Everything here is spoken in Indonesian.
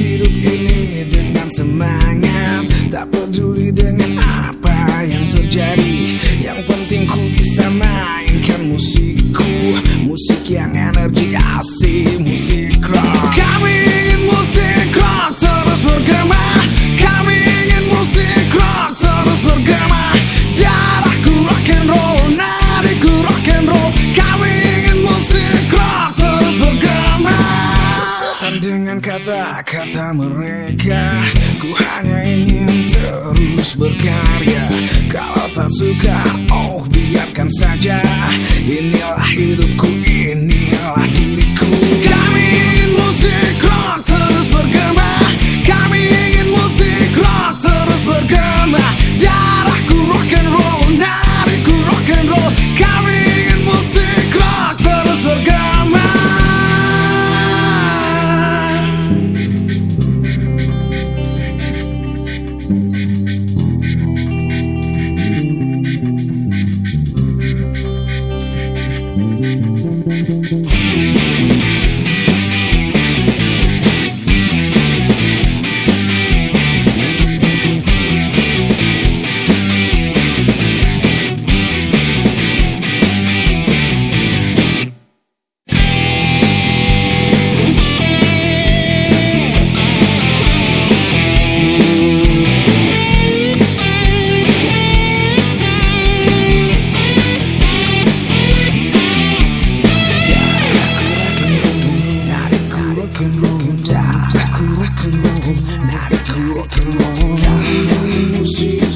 hidup ini dengan semangat. Tak peduli dengan apa yang terjadi. Yang penting ku bisa mainkan musikku. Musik yang energi Kata kata mereka Ku hanya ingin terus berkarya. Kalau tak suka Oh biarkan saja. Inilah hidupku rock and roll, not a rock and roll. See a